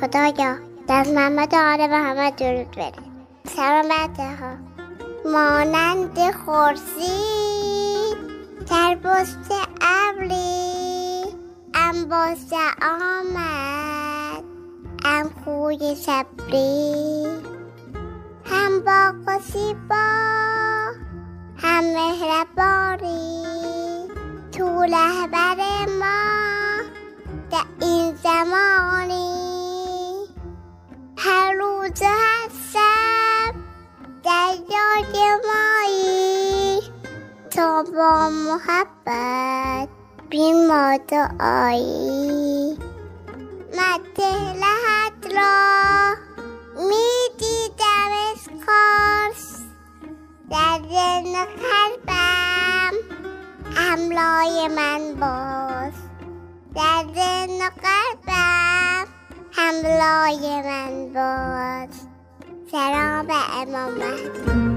خدایا در محمد آره و همه درود بره سلام بچه ها مانند خورشید در بست ابری انباز آمد. ام خوی صبری هم با با هم مهربانی. تو رهبر ما در این زمانی روز هستم در یاد مایی. تا با محبت بی ما دعایی مده لحد را دیدم اسکارس. در ذهن قلبم حملای من باز. در ذهن قلبم حملای من باز سلام به امام مهدی